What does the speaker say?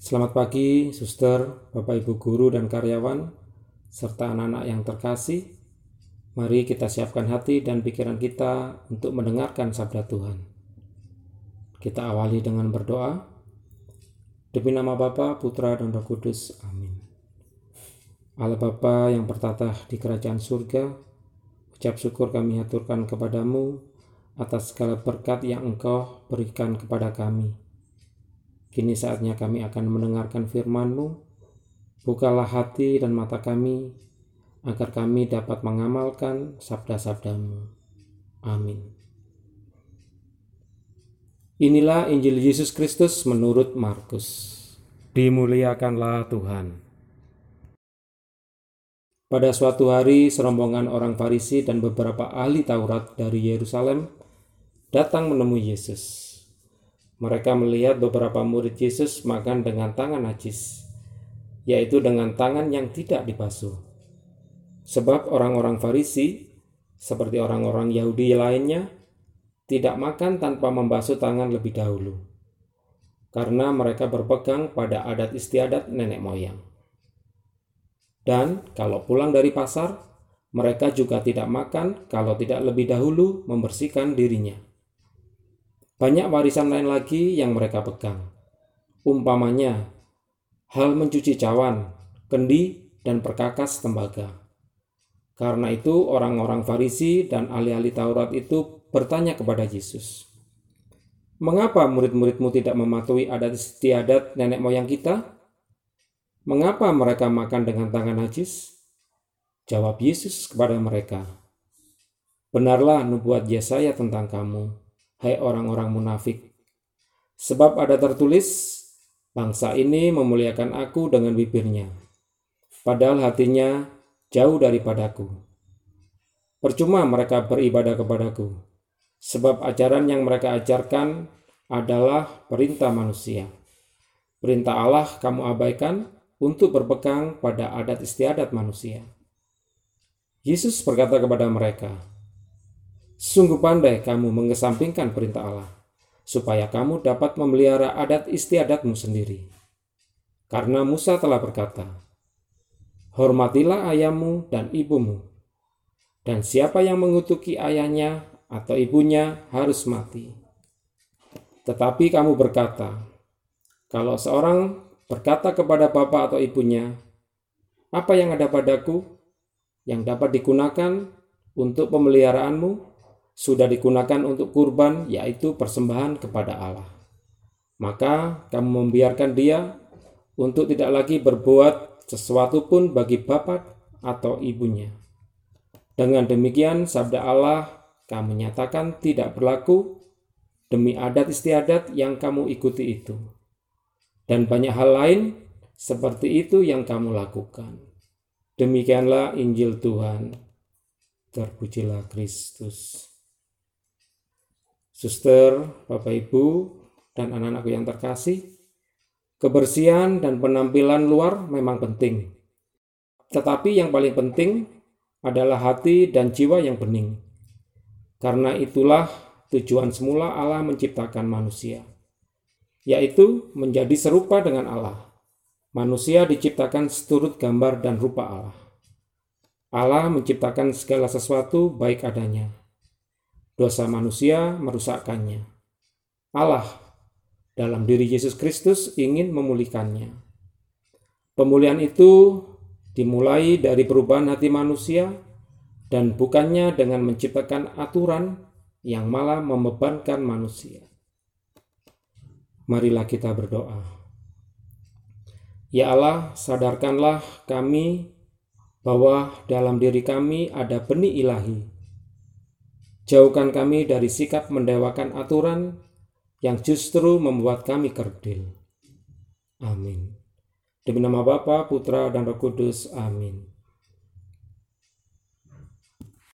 Selamat pagi, suster, bapak ibu guru dan karyawan, serta anak-anak yang terkasih. Mari kita siapkan hati dan pikiran kita untuk mendengarkan sabda Tuhan. Kita awali dengan berdoa. Demi nama Bapa, Putra, dan Roh Kudus. Amin. Allah Bapa yang bertata di kerajaan surga, ucap syukur kami aturkan kepadamu atas segala berkat yang engkau berikan kepada kami Kini saatnya kami akan mendengarkan firman-Mu. Bukalah hati dan mata kami, agar kami dapat mengamalkan sabda-sabdamu. Amin. Inilah Injil Yesus Kristus menurut Markus. Dimuliakanlah Tuhan. Pada suatu hari, serombongan orang Farisi dan beberapa ahli Taurat dari Yerusalem datang menemui Yesus. Mereka melihat beberapa murid Yesus makan dengan tangan najis, yaitu dengan tangan yang tidak dibasuh. Sebab orang-orang Farisi, seperti orang-orang Yahudi lainnya, tidak makan tanpa membasuh tangan lebih dahulu, karena mereka berpegang pada adat istiadat nenek moyang. Dan kalau pulang dari pasar, mereka juga tidak makan kalau tidak lebih dahulu membersihkan dirinya banyak warisan lain lagi yang mereka pegang. Umpamanya, hal mencuci cawan, kendi, dan perkakas tembaga. Karena itu orang-orang Farisi dan ahli-ahli Taurat itu bertanya kepada Yesus, Mengapa murid-muridmu tidak mematuhi adat istiadat nenek moyang kita? Mengapa mereka makan dengan tangan najis? Jawab Yesus kepada mereka, Benarlah nubuat Yesaya tentang kamu hai orang-orang munafik. Sebab ada tertulis, bangsa ini memuliakan aku dengan bibirnya, padahal hatinya jauh daripadaku. Percuma mereka beribadah kepadaku, sebab ajaran yang mereka ajarkan adalah perintah manusia. Perintah Allah kamu abaikan untuk berpegang pada adat istiadat manusia. Yesus berkata kepada mereka, Sungguh pandai kamu mengesampingkan perintah Allah, supaya kamu dapat memelihara adat istiadatmu sendiri. Karena Musa telah berkata, Hormatilah ayahmu dan ibumu, dan siapa yang mengutuki ayahnya atau ibunya harus mati. Tetapi kamu berkata, kalau seorang berkata kepada bapak atau ibunya, apa yang ada padaku yang dapat digunakan untuk pemeliharaanmu sudah digunakan untuk kurban, yaitu persembahan kepada Allah. Maka kamu membiarkan dia untuk tidak lagi berbuat sesuatu pun bagi bapak atau ibunya. Dengan demikian, sabda Allah kamu nyatakan tidak berlaku demi adat istiadat yang kamu ikuti itu. Dan banyak hal lain seperti itu yang kamu lakukan. Demikianlah Injil Tuhan. Terpujilah Kristus. Suster, Bapak Ibu, dan anak-anakku yang terkasih, kebersihan dan penampilan luar memang penting. Tetapi yang paling penting adalah hati dan jiwa yang bening. Karena itulah tujuan semula Allah menciptakan manusia, yaitu menjadi serupa dengan Allah. Manusia diciptakan seturut gambar dan rupa Allah. Allah menciptakan segala sesuatu baik adanya, dosa manusia merusakkannya. Allah dalam diri Yesus Kristus ingin memulihkannya. Pemulihan itu dimulai dari perubahan hati manusia dan bukannya dengan menciptakan aturan yang malah membebankan manusia. Marilah kita berdoa. Ya Allah, sadarkanlah kami bahwa dalam diri kami ada benih ilahi Jauhkan kami dari sikap mendewakan aturan yang justru membuat kami kerdil. Amin. Demi nama Bapa, Putra, dan Roh Kudus. Amin.